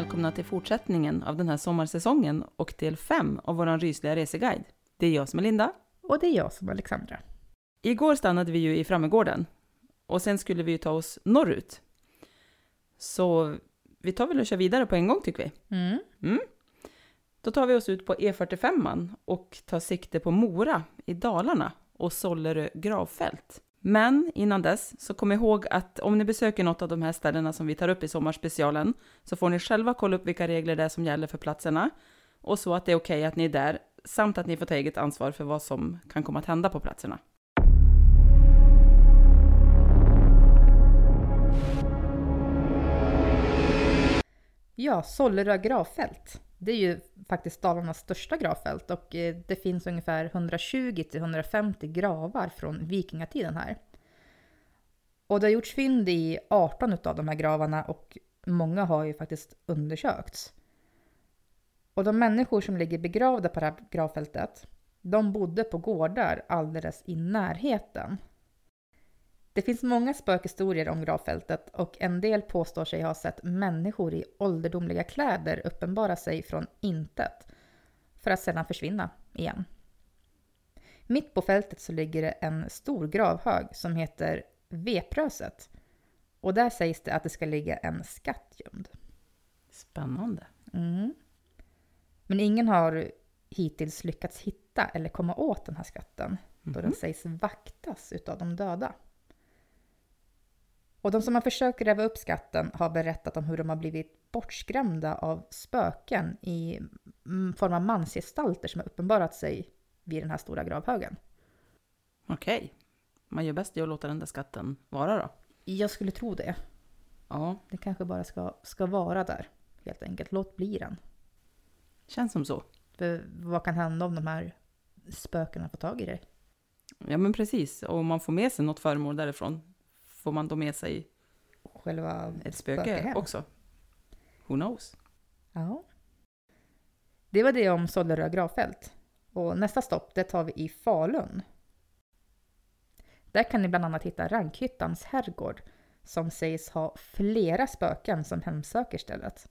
Välkomna till fortsättningen av den här sommarsäsongen och del 5 av vår rysliga reseguide. Det är jag som är Linda. Och det är jag som är Alexandra. Igår stannade vi ju i Frammegården och sen skulle vi ju ta oss norrut. Så vi tar väl och kör vidare på en gång tycker vi. Mm. Mm. Då tar vi oss ut på E45 och tar sikte på Mora i Dalarna och Sollerö gravfält. Men innan dess, så kom ihåg att om ni besöker något av de här ställena som vi tar upp i sommarspecialen så får ni själva kolla upp vilka regler det är som gäller för platserna och så att det är okej att ni är där samt att ni får ta eget ansvar för vad som kan komma att hända på platserna. Ja, Sollerö gravfält. Det är ju faktiskt Dalarnas största gravfält och eh, det finns ungefär 120-150 gravar från vikingatiden här. Och det har gjorts fynd i 18 av de här gravarna och många har ju faktiskt undersökts. Och de människor som ligger begravda på det här gravfältet, de bodde på gårdar alldeles i närheten. Det finns många spökhistorier om gravfältet och en del påstår sig ha sett människor i ålderdomliga kläder uppenbara sig från intet för att sedan försvinna igen. Mitt på fältet så ligger det en stor gravhög som heter Vepröset och där sägs det att det ska ligga en skatt gömd. Spännande. Mm. Men ingen har hittills lyckats hitta eller komma åt den här skatten då den sägs vaktas utav de döda. Och de som har försökt gräva upp skatten har berättat om hur de har blivit bortskrämda av spöken i mm, form av mansgestalter som har uppenbarat sig vid den här stora gravhögen. Okej. Man gör bäst i att låta den där skatten vara då. Jag skulle tro det. Ja, Det kanske bara ska, ska vara där, helt enkelt. Låt bli den. känns som så. För vad kan hända om de här spökena får tag i dig? Ja men precis, och om man får med sig något föremål därifrån, får man då med sig Själva ett spöke spökehem. också? Who knows? Ja. Det var det om Sollerö gravfält. Och nästa stopp, det tar vi i Falun. Där kan ni bland annat hitta Rankhyttans herrgård som sägs ha flera spöken som hemsöker stället.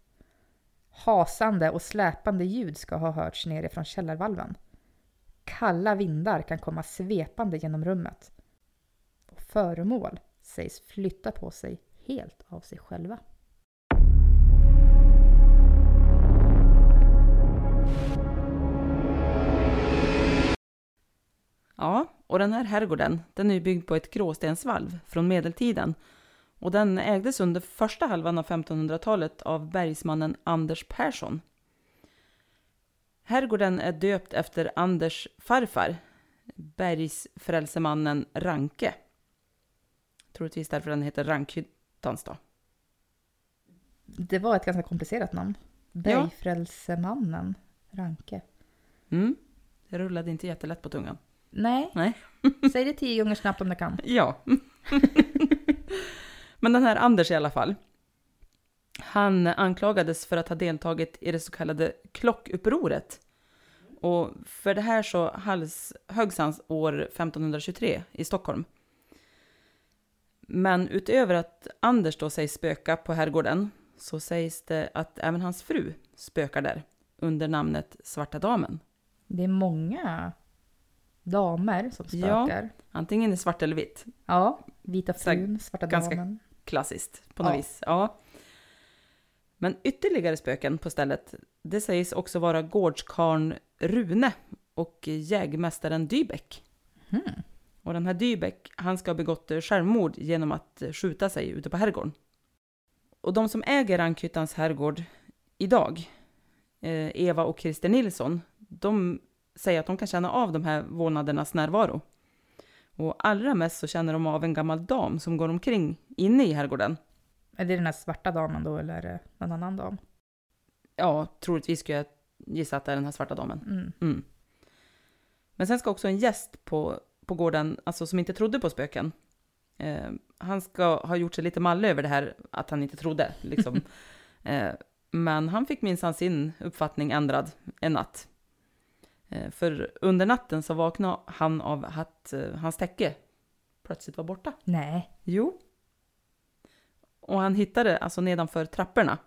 Hasande och släpande ljud ska ha hörts nerifrån källarvalven. Kalla vindar kan komma svepande genom rummet. Och föremål sägs flytta på sig helt av sig själva. Ja, och den här herrgården, den är byggd på ett gråstensvalv från medeltiden. Och den ägdes under första halvan av 1500-talet av bergsmannen Anders Persson. Herrgården är döpt efter Anders farfar, bergsfrälsemannen Ranke. Troligtvis därför den heter Rankhyttans då. Det var ett ganska komplicerat namn. Bergfrälsemannen Ranke. Mm, det rullade inte jättelätt på tungan. Nej, Nej. säg det tio gånger snabbt om du kan. Ja. Men den här Anders i alla fall. Han anklagades för att ha deltagit i det så kallade klockupproret. Och för det här så hals, höggs han år 1523 i Stockholm. Men utöver att Anders då sägs spöka på herrgården så sägs det att även hans fru spökar där. under namnet Svarta Damen. Det är många damer som Ja. spökar. Antingen i svart eller vitt. Ja, Vita frun, Svarta ganska- damen. Klassiskt på något Ja. vis. Ja. Men ytterligare spöken på stället, det sägs också vara gårdskarn Rune och jägmästaren Dybeck. Hmm. Och den här Dybeck, han ska ha begått eh, självmord genom att eh, skjuta sig ute på herrgården. Och de som äger Rankhyttans herrgård idag, eh, Eva och Christer Nilsson, de säger att de kan känna av de här vålnadernas närvaro. Och allra mest så känner de av en gammal dam som går omkring inne i herrgården. Är det den här svarta damen då eller är det någon annan dam? Ja, troligtvis skulle jag gissa att det är den här svarta damen. Mm. Mm. Men sen ska också en gäst på, på gården, alltså som inte trodde på spöken, eh, han ska ha gjort sig lite mallig över det här att han inte trodde. Liksom. eh, men han fick minsann sin uppfattning ändrad en natt. Eh, för under natten så vaknade han av att eh, hans täcke plötsligt var borta. Nej. Jo. Och han hittade alltså nedanför trapporna.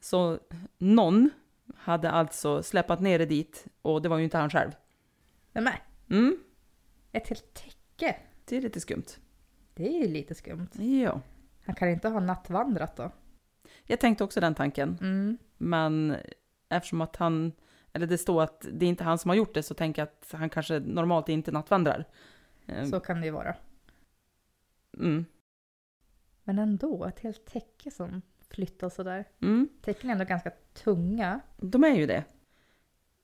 Så någon hade alltså släpat ner det dit och det var ju inte han själv. Men nej, Mm, ett helt täcke. det är lite skumt. Det är ju lite skumt. Ja. Han kan inte ha nattvandrat då? Jag tänkte också den tanken, Mm. men eftersom att han, eller det står att det är inte han som har gjort det så tänker jag att han kanske normalt inte nattvandrar. Eh, Så kan det ju vara. Mm, Men ändå, ett helt täcke som flyttar sådär. mm, Täcken är ändå ganska tunga. de är ju det.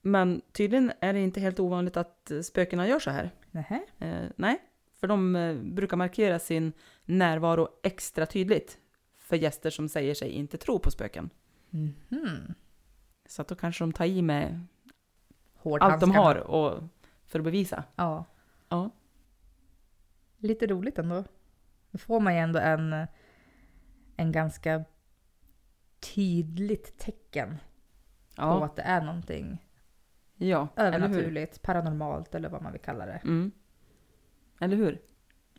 Men tydligen är det inte helt ovanligt att spökena gör så här. Nähä? Eh, nej, för de eh, brukar markera sin närvaro extra tydligt för gäster som säger sig inte tro på spöken. Mhm. Så att då kanske de tar i med allt de har och, för att bevisa. Ja. Ja. Lite roligt ändå. Då får man ju ändå en, en ganska tydligt tecken på Ja, att det är någonting ja övernaturligt, paranormalt eller vad man vill kalla det. Mm. Eller hur?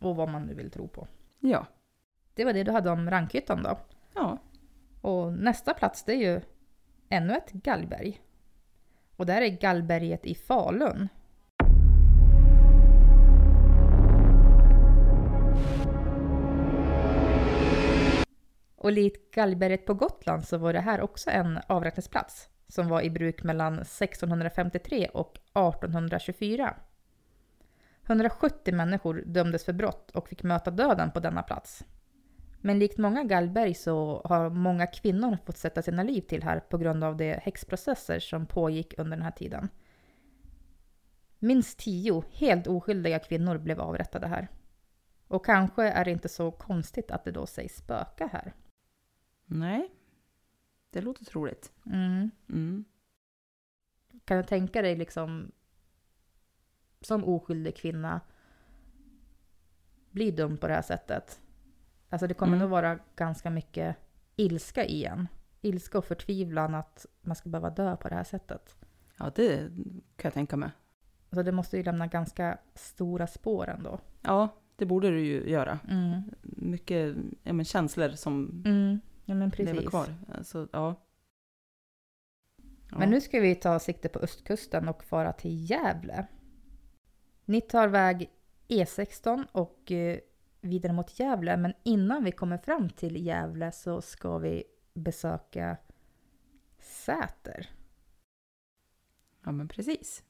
Och vad man nu vill tro på. Ja. Det var det du hade om Rankhyttan då. Ja. Och nästa plats det är ju ännu ett gallberg. Och det här är Gallberget i Falun. Och likt Gallberget på Gotland så var det här också en avrättningsplats som var i bruk mellan 1653 och 1824. 170 människor dömdes för brott och fick möta döden på denna plats. Men likt många gallberg så har många kvinnor fått sätta sina liv till här på grund av de häxprocesser som pågick under den här tiden. Minst tio helt oskyldiga kvinnor blev avrättade här. Och kanske är det inte så konstigt att det då sägs spöka här. Nej. Det låter troligt. Mm. Mm. Kan du tänka dig liksom som oskyldig kvinna bli dum på det här sättet? Alltså det kommer Mm. nog vara ganska mycket ilska i en. Ilska och förtvivlan att man ska behöva dö på det här sättet. Ja, det kan jag tänka mig. Alltså det måste ju lämna ganska stora spår ändå. Ja, det borde du ju göra. Mm. Mycket ja, men känslor som Mm. Ja men precis. kvar. Alltså, ja. Ja. Men nu ska vi ta sikte på östkusten och fara till Gävle. Ni tar väg E16 och eh, vidare mot Gävle, men innan vi kommer fram till Gävle så ska vi besöka Säter. Ja, men precis.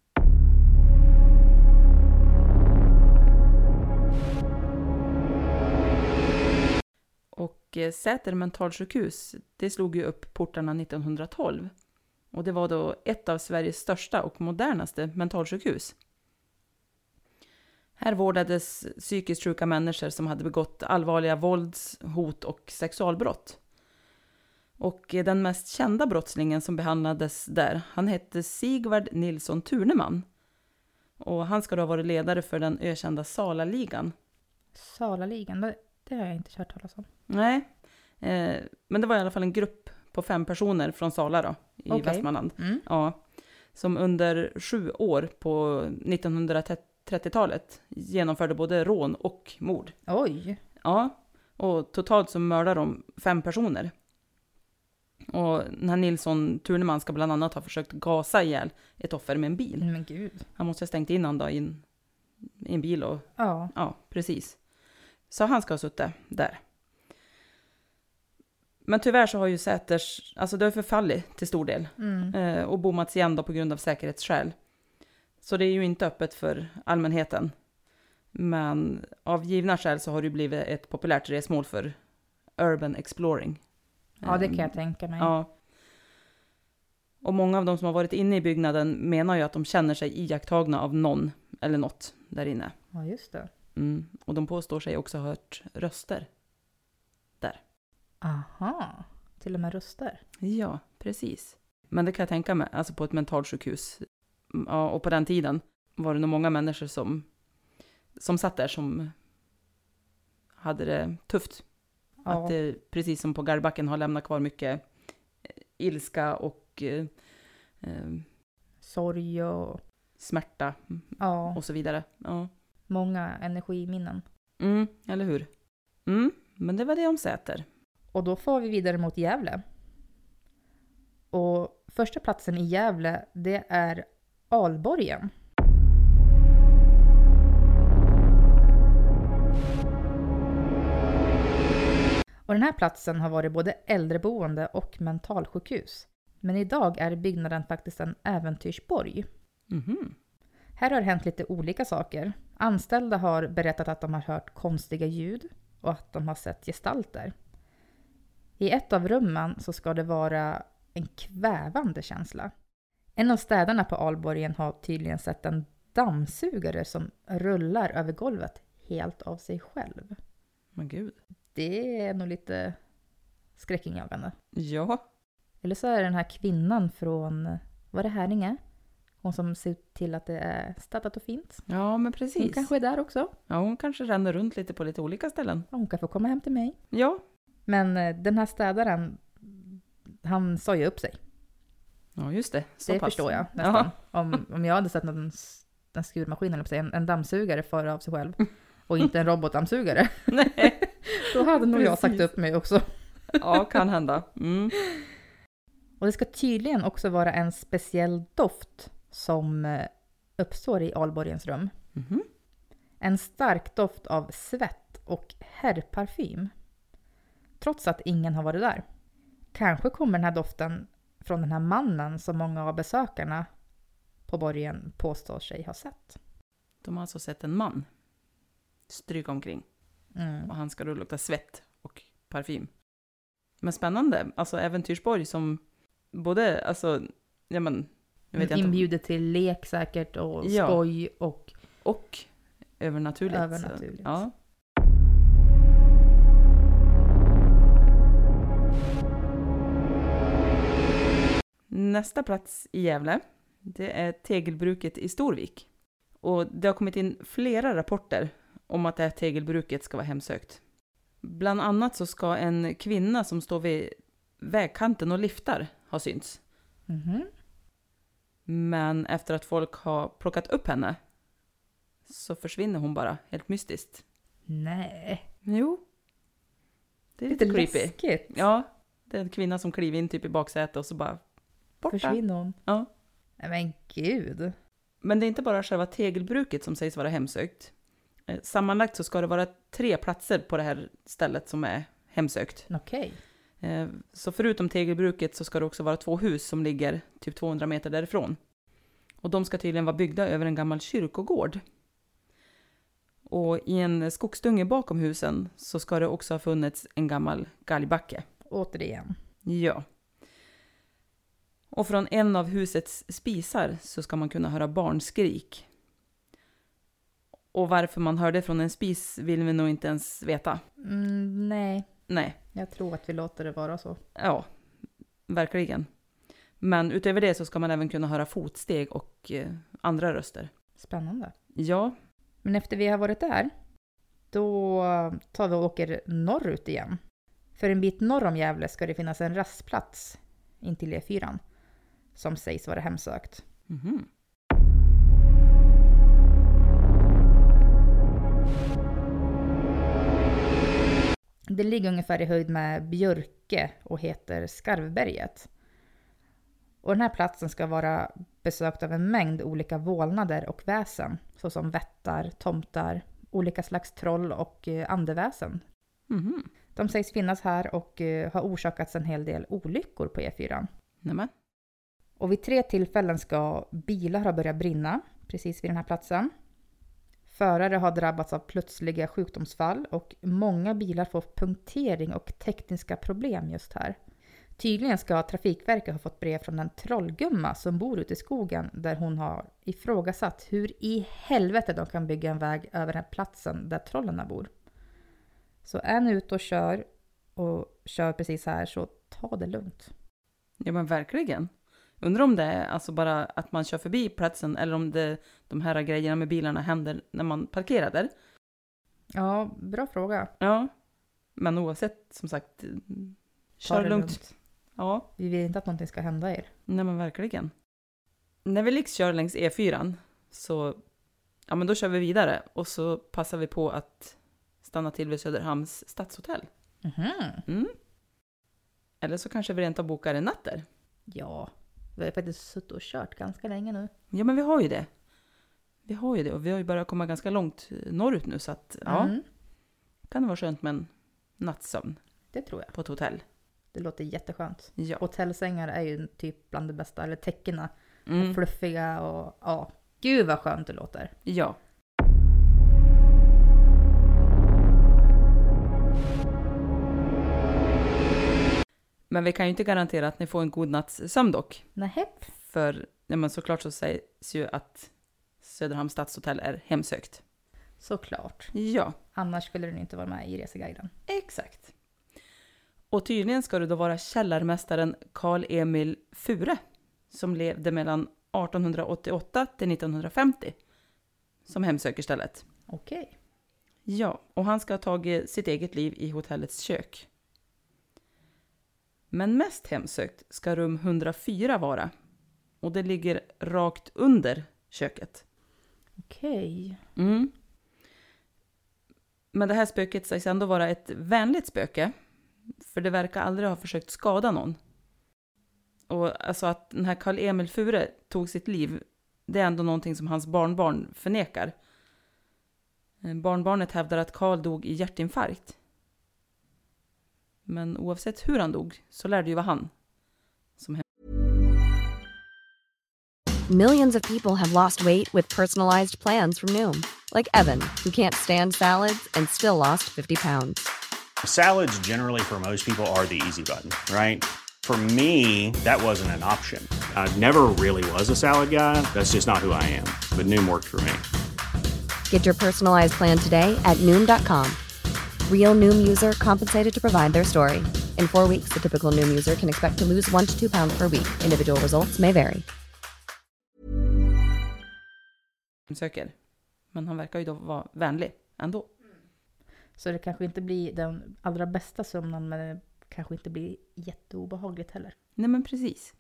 Och eh, Säter mentalsjukhus, det slog ju upp portarna 1912. Och det var då ett av Sveriges största och modernaste mentalsjukhus. Här vårdades psykiskt sjuka människor som hade begått allvarliga vålds-, hot och sexualbrott. Och eh, den mest kända brottslingen som behandlades där, han hette Sigvard Nilsson Turneman. Och han ska då ha varit ledare för den ökända Salaligan. Salaligan, det, har jag inte hört talas om. Nej, eh, men det var i alla fall en grupp på fem personer från Sala då, i Okej. Västmanland. Mm. Ja, som under sju år på 1930-talet genomförde både rån och mord. Oj! Ja, och totalt så mördade de fem personer. Och den här Nilsson Turneman ska bland annat ha försökt gasa ihjäl ett offer med en bil. Men gud. Han måste ha stängt in honom då i en, i en bil och Ja. ja, precis. Så han ska ha suttit där. Men tyvärr så har ju Säters, alltså det har förfallit till stor del Mm. eh, och bommats igen då på grund av säkerhetsskäl. Så det är ju inte öppet för allmänheten. Men av givna skäl så har det ju blivit ett populärt resmål för urban exploring. ja, det kan Ehm, jag tänka mig. Ja. Och många av de som har varit inne i byggnaden menar ju att de känner sig iakttagna av någon eller något där inne. Ja, just det. Mm. Och de påstår sig också ha hört röster. Aha. Till och med röster. Ja, precis. Men det kan jag tänka mig, alltså på ett mentalsjukhus. Mm, Ja, och på den tiden var det nog många människor som, som satt där som hade det tufft. Ja. Att det, precis som på Garbacken, har lämnat kvar mycket eh, ilska och eh, eh, Sorg och smärta mm, ja, och så vidare. Ja. Många energiminnen. Mm, eller hur? Mm, men det var det om Säter. Och då får vi vidare mot Gävle. Och första platsen i Gävle, det är Alborgen. Och den här platsen har varit både äldreboende och mentalsjukhus. Men idag är byggnaden faktiskt en äventyrsborg. Mhm. Här har hänt lite olika saker. Anställda har berättat att de har hört konstiga ljud och att de har sett gestalter. I ett av rummen så ska det vara en kvävande känsla. En av städarna på Alborgen har tydligen sett en dammsugare som rullar över golvet helt av sig själv. Men gud. Det är nog lite skräckinjagande. Ja. Eller så är det den här kvinnan från, var det Häringe? Hon som ser till att det är städat och fint. Ja, men Hon precis. kanske är där också. Ja, hon kanske ränner runt lite på lite olika ställen. Hon kan få komma hem till mig. Ja. Men eh, den här städaren, han sa ju upp sig. Ja, just det. Så det pass. förstår jag Ja. nästan. Om, om jag hade sett någon, en skurmaskin, eller en, en dammsugare föra av sig själv och inte en robotdammsugare, Nej. då hade nog jag sagt upp mig också. Ja, kan hända. Mm. Och det ska tydligen också vara en speciell doft som eh, uppstår i Alborgens rum. Mhm. En stark doft av svett och herrparfym. Trots att ingen har varit där. Kanske kommer den här doften från den här mannen som många av besökarna på borgen påstår sig ha sett. De har alltså sett en man stryka omkring Mm. och han ska då lukta svett och parfym. Men spännande, alltså äventyrsborg som både, alltså, ja men, Inbjuder till lek säkert och Ja. skoj och och övernaturligt. Övernaturligt. Ja. Nästa plats i Gävle, det är tegelbruket i Storvik. Och det har kommit in flera rapporter om att det här tegelbruket ska vara hemsökt. Bland annat så ska en kvinna som står vid vägkanten och liftar ha synts. Mhm. Men efter att folk har plockat upp henne så försvinner hon bara helt mystiskt. Nej. Jo. Det är lite, Lite creepy. läskigt. Ja, det är en kvinna som kliver in typ i baksätet och så bara borta. Försvinner hon? Ja. Nej men gud. Men det är inte bara själva tegelbruket som sägs vara hemsökt. Eh, Sammanlagt så ska det vara tre platser på det här stället som är hemsökt. Okej. Eh, Så förutom tegelbruket så ska det också vara två hus som ligger typ 200 meter därifrån. Och de ska tydligen vara byggda över en gammal kyrkogård. Och i en skogsdunge bakom husen så ska det också ha funnits en gammal galgbacke. Återigen. Ja. Och från en av husets spisar så ska man kunna höra barnskrik. Och varför man hörde från en spis vill vi nog inte ens veta. Mm, nej, Nej, jag tror att vi låter det vara så. ja, verkligen. Men utöver det så ska man även kunna höra fotsteg och eh, andra röster. Spännande. Ja, Men efter vi har varit där, då tar vi och åker norrut igen. För en bit norr om Gävle ska det finnas en rastplats intill E4 som sägs vara hemsökt. mhm. Det ligger ungefär i höjd med Björke och heter Skarvberget. Och den här platsen ska vara besökt av en mängd olika vålnader och väsen, såsom vättar, tomtar, olika slags troll och eh, andeväsen. Mhm. De sägs finnas här och eh, har orsakats en hel del olyckor på E4. Nämen. Och vid tre tillfällen ska bilar ha börjat brinna precis vid den här platsen. Förare har drabbats av plötsliga sjukdomsfall och många bilar får punktering och tekniska problem just här. Tydligen ska Trafikverket ha fått brev från en trollgumma som bor ute i skogen där hon har ifrågasatt hur i helvete de kan bygga en väg över den platsen där trollen bor. Så är ni ute och kör och kör precis här så ta det lugnt. Ja men verkligen. Undrar om det är alltså bara att man kör förbi platsen eller om det, de här grejerna med bilarna händer när man parkerar där. Ja, bra fråga. Ja. Men oavsett, som sagt, mm, Ta kör det lugnt. Ja, Vi vill inte att någonting ska hända er. nej men verkligen. När vi liksom kör längs E4 så, ja men då kör vi vidare och så passar vi på att stanna till vid Söderhamns stadshotell. Mhm. Mm. Eller så kanske vi rent av bokar en natt där. Ja, vi har faktiskt suttit och kört ganska länge nu. Ja men vi har ju det. Vi har ju det och vi har ju börjat komma ganska långt norrut nu så att ja, Mm, kan det vara skönt med en nattsömn det tror jag. på ett hotell. Det låter jätteskönt. Ja. Hotellsängar är ju typ bland det bästa, eller täckena. Mm. Fluffiga och ja, gud vad skönt det låter. Ja. Men vi kan ju inte garantera att ni får en god natts sömn dock. Nähä. För ja, men såklart så sägs ju att Söderhamns stadshotell är hemsökt. Såklart. Ja, Annars skulle den inte vara med i reseguiden. exakt. Och tydligen ska det då vara källarmästaren Karl Emil Fure som levde mellan 1888 till 1950 som hemsöker stället. Okej. Ja, och han ska ha tagit sitt eget liv i hotellets kök. Men mest hemsökt ska rum 104 vara. Och det ligger rakt under köket. Okej. Mm. Men det här spöket sägs ändå vara ett vänligt spöke. För det verkar aldrig ha försökt skada någon. Och alltså att den här Karl Emil Fure tog sitt liv, det är ändå någonting som hans barnbarn förnekar. Eh, Barnbarnet hävdar att Karl dog i hjärtinfarkt. Men oavsett hur han dog så lär det ju vara han. Millions of people have lost weight with personalized plans from Noom, like Evan, who can't stand salads and still lost 50 pounds. Salads, generally, for most people, are the easy button, right? For me, that wasn't an option. I never really was a salad guy. That's just not who I am. But Noom worked for me. Get your personalized plan today at Noom.com. Real Noom user compensated to provide their story. In four weeks, the typical Noom user can expect to lose one to two pounds per week. Individual results may vary. Söker. Men han verkar ju då vara vänlig ändå. Så det kanske inte blir den allra bästa sömnen men det kanske inte blir jätteobehagligt heller. Nej men precis.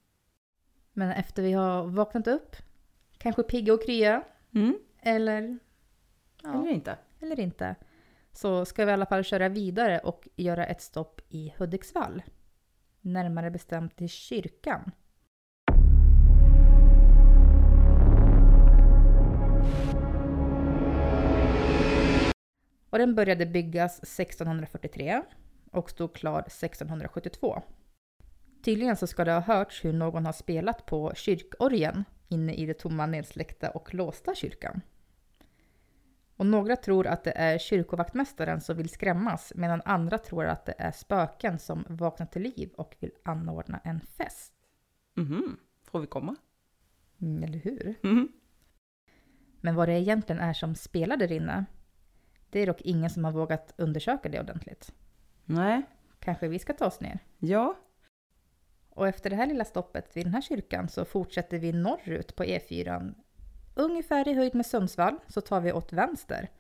Men efter vi har vaknat upp, kanske pigga och krya, Mm. eller, ja, Eller inte. eller inte, så ska vi i alla fall köra vidare och göra ett stopp i Hudiksvall. Närmare bestämt till kyrkan. Och den började byggas 1643 och stod klar 1672. Tydligen så ska det ha hörts hur någon har spelat på kyrkorgen inne i det tomma, nedsläckta och låsta kyrkan. Och några tror att det är kyrkovaktmästaren som vill skrämmas medan andra tror att det är spöken som vaknat till liv och vill anordna en fest. Mhm. Får vi komma? Mm, eller hur? Mhm. Men vad det egentligen är som spelar där inne, det är dock ingen som har vågat undersöka det ordentligt. Nej. Kanske vi ska ta oss ner? Ja. Och efter det här lilla stoppet vid den här kyrkan så fortsätter vi norrut på E4. Ungefär i höjd med Sundsvall så tar vi åt vänster.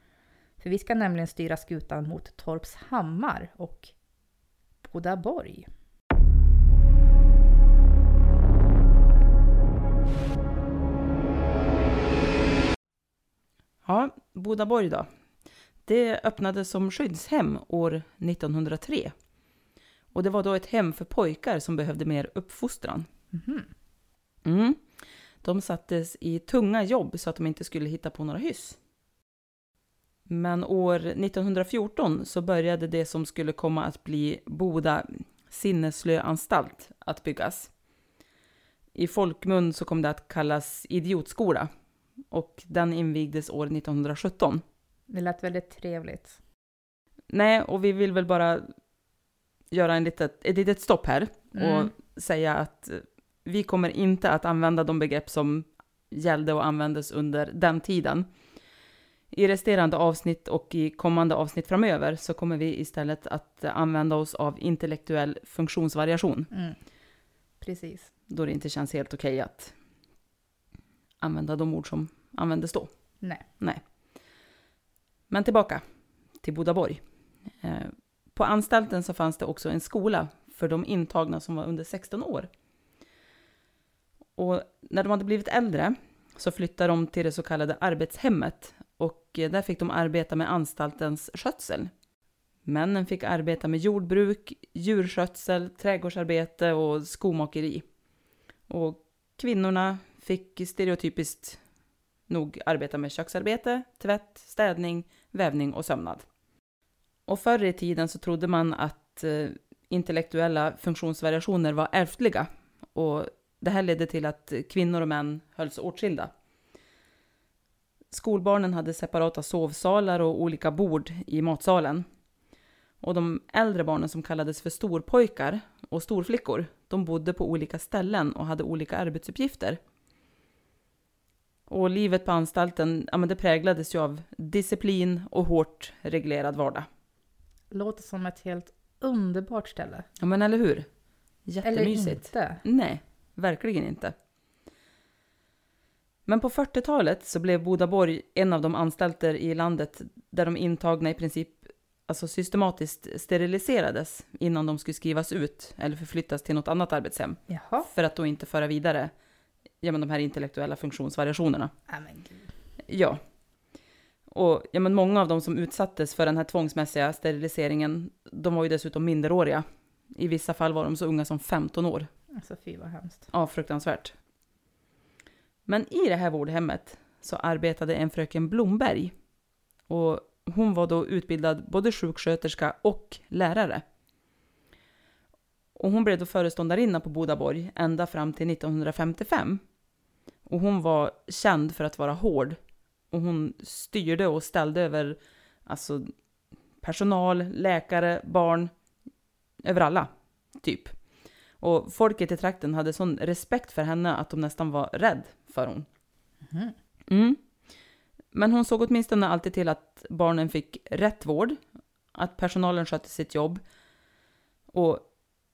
För vi ska nämligen styra skutan mot Torpshammar och Bodaborg. Ja, Bodaborg då. Det öppnades som skyddshem år 1903. Och det var då ett hem för pojkar som behövde mer uppfostran. Mhm. Mm. De sattes i tunga jobb så att de inte skulle hitta på några hyss. Men år 1914 så började det som skulle komma att bli Boda sinneslöanstalt att byggas. I folkmun så kom det att kallas idiotskola och den invigdes år 1917. Det lät väldigt trevligt. Nej, och vi vill väl bara göra en litet, ett litet stopp här och Mm. säga att vi kommer inte att använda de begrepp som gällde och användes under den tiden. I resterande avsnitt och i kommande avsnitt framöver så kommer vi istället att använda oss av intellektuell funktionsvariation, Mm. Precis. då det inte känns helt okej att använda de ord som användes då. Nej. Nej. Men tillbaka till Bodaborg. Eh, På anstalten så fanns det också en skola för de intagna som var under 16 år. Och när de hade blivit äldre så flyttade de till det så kallade arbetshemmet och eh, där fick de arbeta med anstaltens skötsel. Männen fick arbeta med jordbruk, djurskötsel, trädgårdsarbete och skomakeri. Och kvinnorna fick stereotypiskt nog arbeta med köksarbete, tvätt, städning, vävning och sömnad. Och förr i tiden så trodde man att eh, intellektuella funktionsvariationer var ärftliga och det här ledde till att kvinnor och män hölls åtskilda. Skolbarnen hade separata sovsalar och olika bord i matsalen. Och de äldre barnen som kallades för storpojkar och storflickor, de bodde på olika ställen och hade olika arbetsuppgifter. Och livet på anstalten, ja men det präglades ju av disciplin och hårt reglerad vardag. Låter som ett helt underbart ställe. Ja men eller hur? Eller Jättemysigt. inte. Nej, verkligen inte. Men på 40-talet så blev Bodaborg en av de anstalter i landet där de intagna i princip alltså systematiskt steriliserades innan de skulle skrivas ut eller förflyttas till något annat arbetshem. Jaha. För att då inte föra vidare ja, men de här intellektuella funktionsvariationerna. Nej men gud. Ja. Och ja, men många av de som utsattes för den här tvångsmässiga steriliseringen, de var ju dessutom minderåriga. I vissa fall var de så unga som 15 år. Alltså fy vad hemskt. Ja, fruktansvärt. Men i det här vårdhemmet så arbetade en fröken Blomberg. Och hon var då utbildad både sjuksköterska och lärare. Och hon blev då föreståndarinna på Bodaborg ända fram till 1955. Och hon var känd för att vara hård. Och hon styrde och ställde över alltså, personal, läkare, barn, över alla, typ. Och folket i trakten hade sån respekt för henne att de nästan var rädd för hon. Mhm. Mm. Men hon såg åtminstone alltid till att barnen fick rätt vård, att personalen skötte sitt jobb och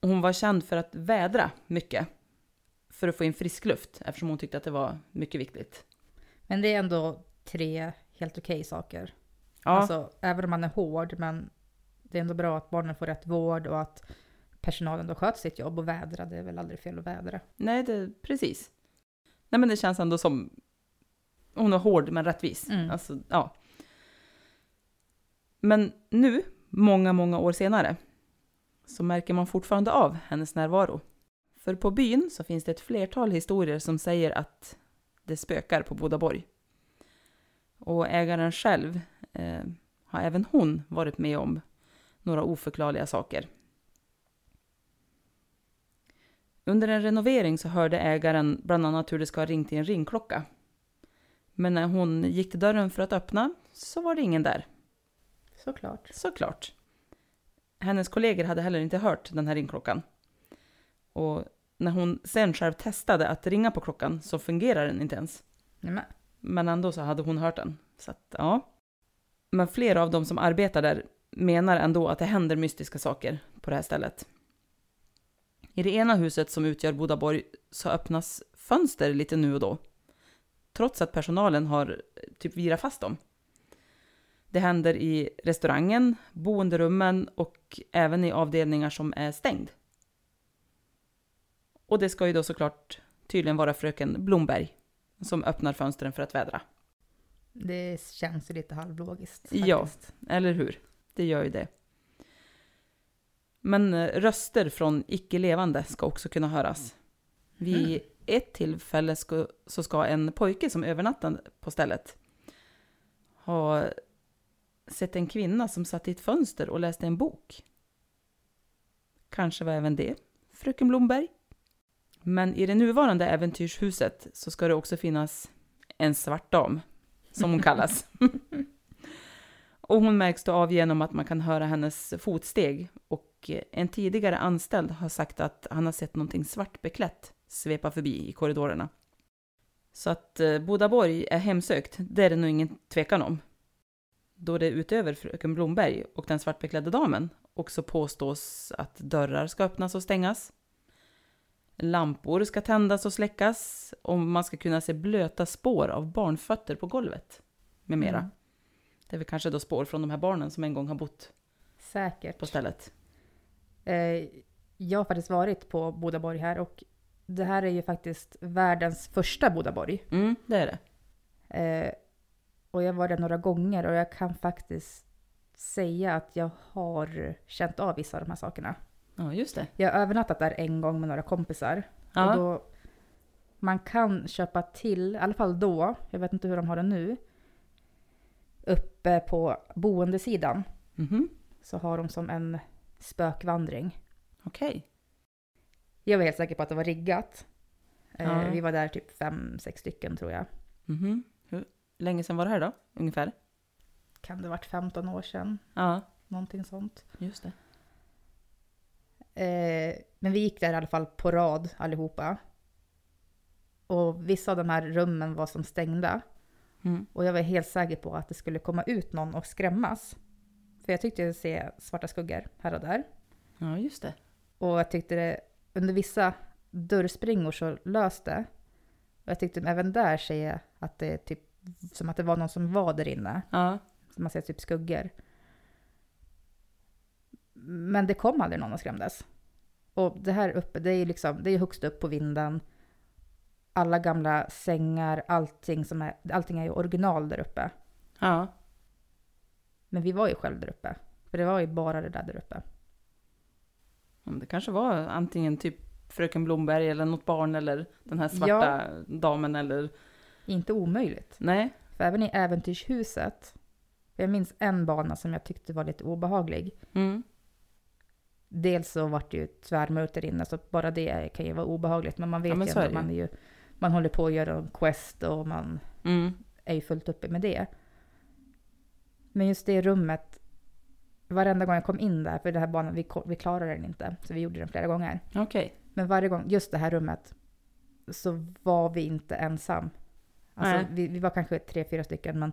hon var känd för att vädra mycket för att få in frisk luft eftersom hon tyckte att det var mycket viktigt. Men det är ändå tre helt okej saker. Ja, Alltså även om man är hård, men det är ändå bra att barnen får rätt vård och att personalen då sköter sitt jobb och vädra. Det är väl aldrig fel att vädra. nej, det, precis. Nej, men det känns ändå som hon är hård men rättvis. Mm. Alltså, ja. Men nu, många, många år senare, så märker man fortfarande av hennes närvaro. För på byn så finns det ett flertal historier som säger att det spökar på Bodaborg. Och ägaren själv eh, har även hon varit med om några oförklarliga saker. Under en renovering så hörde ägaren bland annat hur det ska ha ringt i en ringklocka. Men när hon gick till dörren för att öppna så var det ingen där. Såklart. Såklart. Hennes kollegor hade heller inte hört den här ringklockan. Och när hon sen själv testade att ringa på klockan så fungerar den inte ens. Nämen. Men ändå så hade hon hört den. Så att, ja. Men flera av de som arbetar där menar ändå att det händer mystiska saker på det här stället. I det ena huset som utgör Bodaborg så öppnas fönster lite nu och då. Trots att personalen har eh, typ virat fast dem. Det händer i restaurangen, boenderummen och även i avdelningar som är stängd. Och det ska ju då såklart tydligen vara fröken Blomberg som öppnar fönstren för att vädra. Det känns ju lite halvlogiskt. Ja. faktiskt. Eller hur? Det gör ju det. Men eh, röster från icke-levande ska också kunna höras. Vid ett tillfälle ska, så ska en pojke som övernattade på stället ha sett en kvinna som satt i ett fönster och läste en bok. Kanske var även det fröken Blomberg. Men i det nuvarande äventyrshuset så ska det också finnas en svart dam, som hon kallas. Och hon märks då av genom att man kan höra hennes fotsteg. Och en tidigare anställd har sagt att han har sett någonting svartbeklätt svepa förbi i korridorerna. Så att eh, Bodaborg är hemsökt, det är det nog ingen tvekan om. Då det utöver fröken Blomberg och den svartbeklädda damen också påstås att dörrar ska öppnas och stängas. Lampor ska tändas och släckas och man ska kunna se blöta spår av barnfötter på golvet med mera. Mm. Det är väl kanske då spår från de här barnen som en gång har bott Säkert. på stället. Eh, jag har faktiskt varit på Bodaborg här och det här är ju faktiskt världens första Bodaborg. Mm, det är det. Eh, och jag var där några gånger och jag kan faktiskt säga att jag har känt av vissa av de här sakerna. Ja, just det. Jag har övernattat där en gång med några kompisar. Ja. Och då, man kan köpa till, i alla fall då, jag vet inte hur de har det nu, uppe på boendesidan Mhm, så har de som en spökvandring. Okej. Jag var helt säker på att det var riggat. Eh, Ja. Vi var där typ fem, sex stycken tror jag. Mhm. Hur länge sedan var det här då? Ungefär? Kan det ha varit 15 år sedan? Ja, Någonting sånt. just det. Eh, men vi gick där i alla fall på rad allihopa. Och vissa av de här rummen var som stängda. Mm. Och jag var helt säker på att det skulle komma ut någon och skrämmas. För jag tyckte jag se svarta skuggor här och där. Ja, just det. Och jag tyckte det, under vissa dörrspringor så lös det. Och jag tyckte även där ser jag att det är typ som att det var någon som var där inne. Ja, Så man ser typ skuggor. Men det kom aldrig någon och skrämdes. Och det här uppe, det är liksom, det är högst upp på vinden. Alla gamla sängar, allting, som är, allting är ju original där uppe. ja. Men vi var ju själv där uppe. För det var ju bara det där där uppe. Det kanske var antingen typ fröken Blomberg eller något barn eller den här svarta damen eller... Inte omöjligt. Nej. För även i äventyrshuset, jag minns en bana som jag tyckte var lite obehaglig. Mm. Dels så vart det ju tvärmörkt där inne, så bara det kan ju vara obehagligt. Men man vet Ja, men ju ändå, ju. man är ju, man håller på att göra en quest och man Mm. är ju fullt uppe med det. Men just det rummet, varenda gång jag kom in där, för den här banan, vi, vi klarade den inte, så vi gjorde den flera gånger. Okej. Men varje gång, just det här rummet, så var vi inte ensam. Alltså, Nej. vi, vi var kanske tre, fyra stycken, men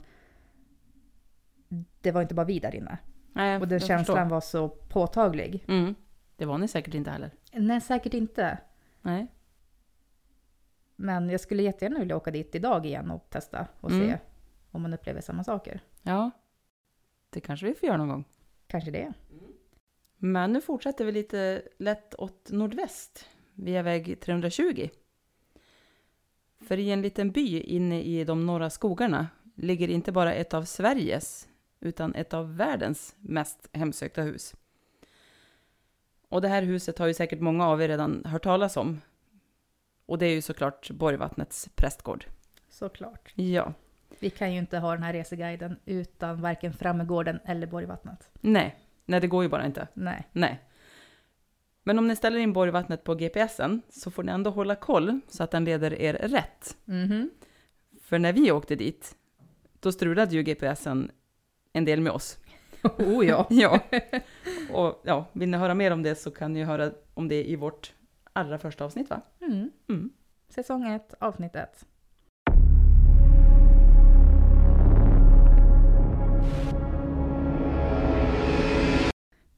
det var inte bara vi där inne. Nej, Och den känslan förstår. var så påtaglig. Mm. Det var ni säkert inte heller. Nej, säkert inte. Nej. Men jag skulle jättegärna vilja åka dit idag igen och testa och Mm. se om man upplever samma saker. Ja. Det kanske vi får göra någon gång. Kanske det. Men nu fortsätter vi lite lätt åt nordväst via väg 320. För i en liten by inne i de norra skogarna ligger inte bara ett av Sveriges utan ett av världens mest hemsökta hus. Och det här huset har ju säkert många av er redan hört talas om. Och det är ju såklart Borgvattnets prästgård. Såklart. Ja, Vi kan ju inte ha den här reseguiden utan varken Frammegården eller Borgvattnet. nej, nej det går ju bara inte. Nej. Nej. Men om ni ställer in Borgvattnet på GPSen så får ni ändå hålla koll så att den leder er rätt. Mhm. För när vi åkte dit, då strulade ju GPSen en del med oss. Oh ja. ja. Och ja, vill ni höra mer om det så kan ni höra om det i vårt allra första avsnitt va? Mm. Mm. Säsong 1, avsnitt 1.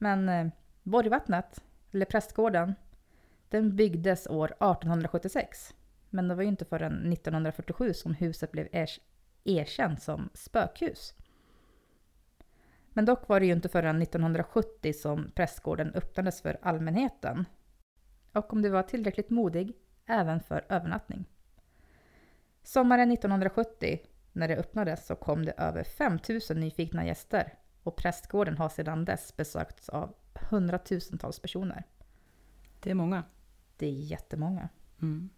Men eh, Borgvattnet, eller prästgården, den byggdes år 1876. Men det var ju inte förrän 1947 som huset blev er erkänt som spökhus. Men dock var det ju inte förrän 1970 som prästgården öppnades för allmänheten. Och om du var tillräckligt modig, även för övernattning. Sommaren 1970 när det öppnades så kom det över 5000 nyfikna gäster och prästgården har sedan dess besökts av hundratusentals personer. Det är många. Det är jättemånga. Mm.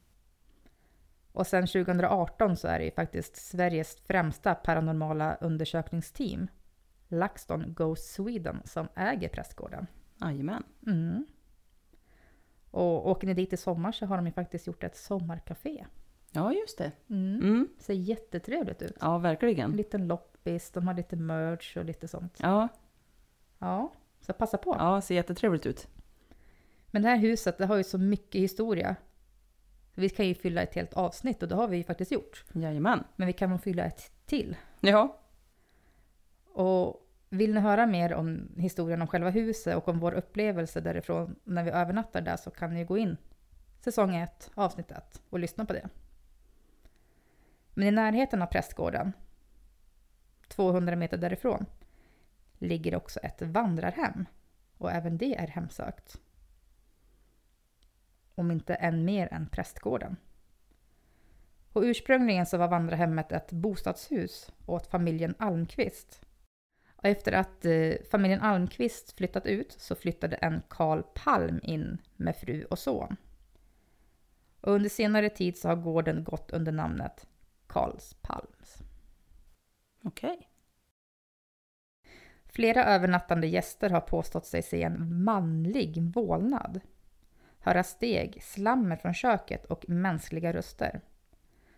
Och sen 2018 så är det ju faktiskt Sveriges främsta paranormala undersökningsteam, LaxTon Go Sweden, som äger prästgården. Jajamän. Mm. Och åker ni dit i sommar så har de ju faktiskt gjort ett sommarcafé. Ja, just det. Mm. Mm. Ser jättetrevligt ut. Ja, En verkligen. liten loppis, de har lite merch och lite sånt. Ja, Ja, så passa på. ja, ser jättetrevligt ut. Men det här huset, det har ju så mycket historia. Vi kan ju fylla ett helt avsnitt och det har vi ju faktiskt gjort. Jajamän. Men vi kan nog fylla ett till. Ja. Och vill ni höra mer om historien om själva huset och om vår upplevelse därifrån när vi övernattar där så kan ni gå in säsong 1, avsnitt 1 och lyssna på det. Men i närheten av prästgården, 200 meter därifrån, ligger också ett vandrarhem. Och även det är hemsökt. Om inte än mer än prästgården. Och ursprungligen så var vandrarhemmet ett bostadshus åt familjen Almqvist. Och efter att eh, familjen Almqvist flyttat ut så flyttade en Karl Palm in med fru och son. Och under senare tid så har gården gått under namnet Karls Palms. Okej. Flera övernattande gäster har påstått sig se en manlig vålnad. Höra steg, slammer från köket och mänskliga röster.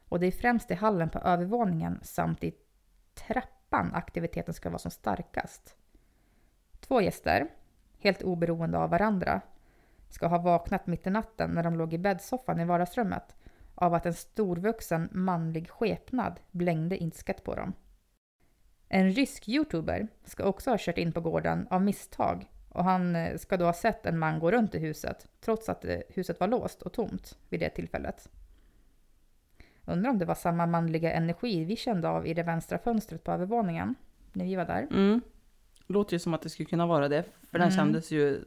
Och det är främst i hallen på övervåningen samt i trappan aktiviteten ska vara som starkast. Två gäster, helt oberoende av varandra, ska ha vaknat mitt i natten när de låg i bäddsoffan i vardagsrummet av att en storvuxen manlig skepnad blängde ilsket på dem. En rysk youtuber ska också ha kört in på gården av misstag och han eh, ska då ha sett en man gå runt i huset trots att eh, huset var låst och tomt vid det tillfället. Undrar om det var samma manliga energi vi kände av i det vänstra fönstret på övervåningen när vi var där. Mm. Låter ju som att det skulle kunna vara det. För den Mm. kändes ju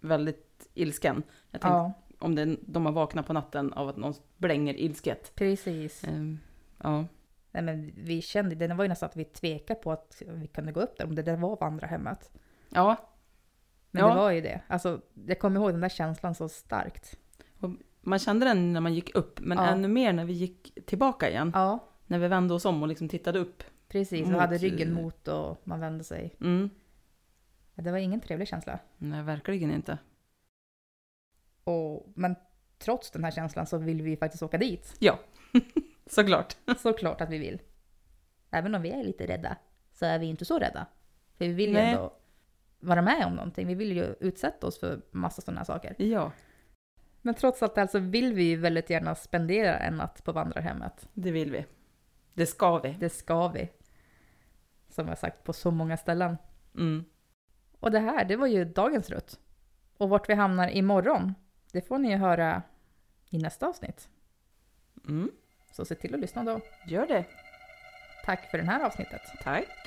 väldigt ilsken. Jag tänkte Ja, om det, de har vaknat på natten av att någon blänger ilsket. precis. Ehm, ja. Nej, men vi kände, det var ju nästan att vi tvekade på att vi kunde gå upp där, om det där var vandrarhemmet. Ja, Men Ja. det var ju det. Alltså, jag kommer ihåg den där känslan så starkt. man kände den när man gick upp. Men Ja. ännu mer när vi gick tillbaka igen. Ja, När vi vände oss om och liksom tittade upp. precis. Och Mot, hade ryggen eh, mot och man vände sig. Mm. Det var ingen trevlig känsla. Nej, verkligen inte. Och, men trots den här känslan så vill vi faktiskt åka dit. Ja, såklart. Såklart att vi vill. Även om vi är lite rädda så är vi inte så rädda. För vi vill ju Nej. ändå vara med om någonting. Vi vill ju utsätta oss för massa sådana här saker. Ja, Men trots allt alltså vill vi ju väldigt gärna spendera en natt på vandrarhemmet. det vill vi. Det ska vi. Det ska vi. Som jag sagt på så många ställen. Mm. Och det här, det var ju dagens rutt. Och vart vi hamnar imorgon, det får ni ju höra i nästa avsnitt. Mm. Så se till att lyssna då. Gör det. Tack för det här avsnittet. Tack.